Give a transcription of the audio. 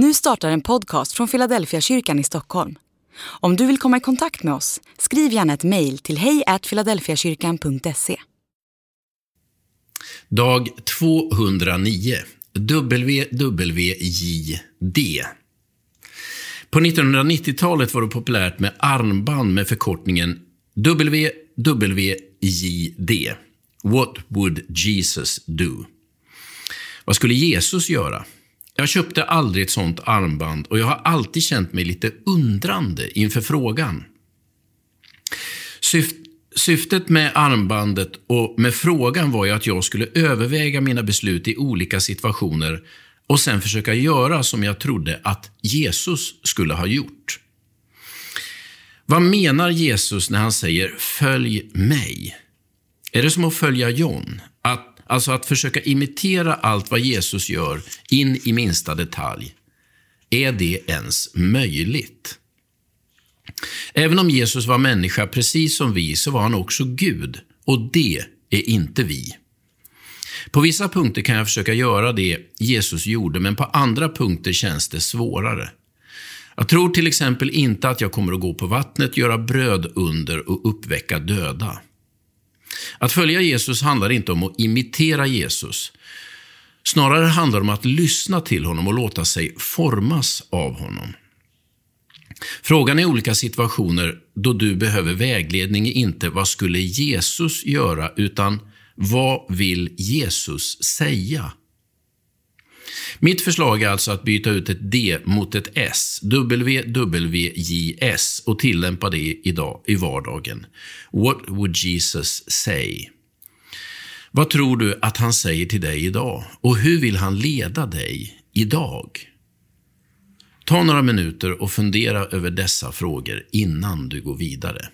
Nu startar en podcast från Philadelphia kyrkan i Stockholm. Om du vill komma i kontakt med oss, skriv gärna ett mejl till hejfiladelfiakyrkan.se. Dag 209. WWJD. På 1990-talet var det populärt med armband med förkortningen WWJD. What would Jesus do? Vad skulle Jesus göra? Jag köpte aldrig ett sånt armband och jag har alltid känt mig lite undrande inför frågan. Syft, syftet med armbandet och med frågan var ju att jag skulle överväga mina beslut i olika situationer och sen försöka göra som jag trodde att Jesus skulle ha gjort. Vad menar Jesus när han säger ”följ mig”? Är det som att följa John? Alltså att försöka imitera allt vad Jesus gör in i minsta detalj. Är det ens möjligt? Även om Jesus var människa precis som vi, så var han också Gud. Och det är inte vi. På vissa punkter kan jag försöka göra det Jesus gjorde, men på andra punkter känns det svårare. Jag tror till exempel inte att jag kommer att gå på vattnet, göra bröd under och uppväcka döda. Att följa Jesus handlar inte om att imitera Jesus. Snarare handlar det om att lyssna till honom och låta sig formas av honom. Frågan i olika situationer då du behöver vägledning är inte vad skulle Jesus göra, utan vad vill Jesus säga? Mitt förslag är alltså att byta ut ett D mot ett S, WWJS, och tillämpa det idag i vardagen. What would Jesus say? Vad tror du att han säger till dig idag? Och hur vill han leda dig idag? Ta några minuter och fundera över dessa frågor innan du går vidare.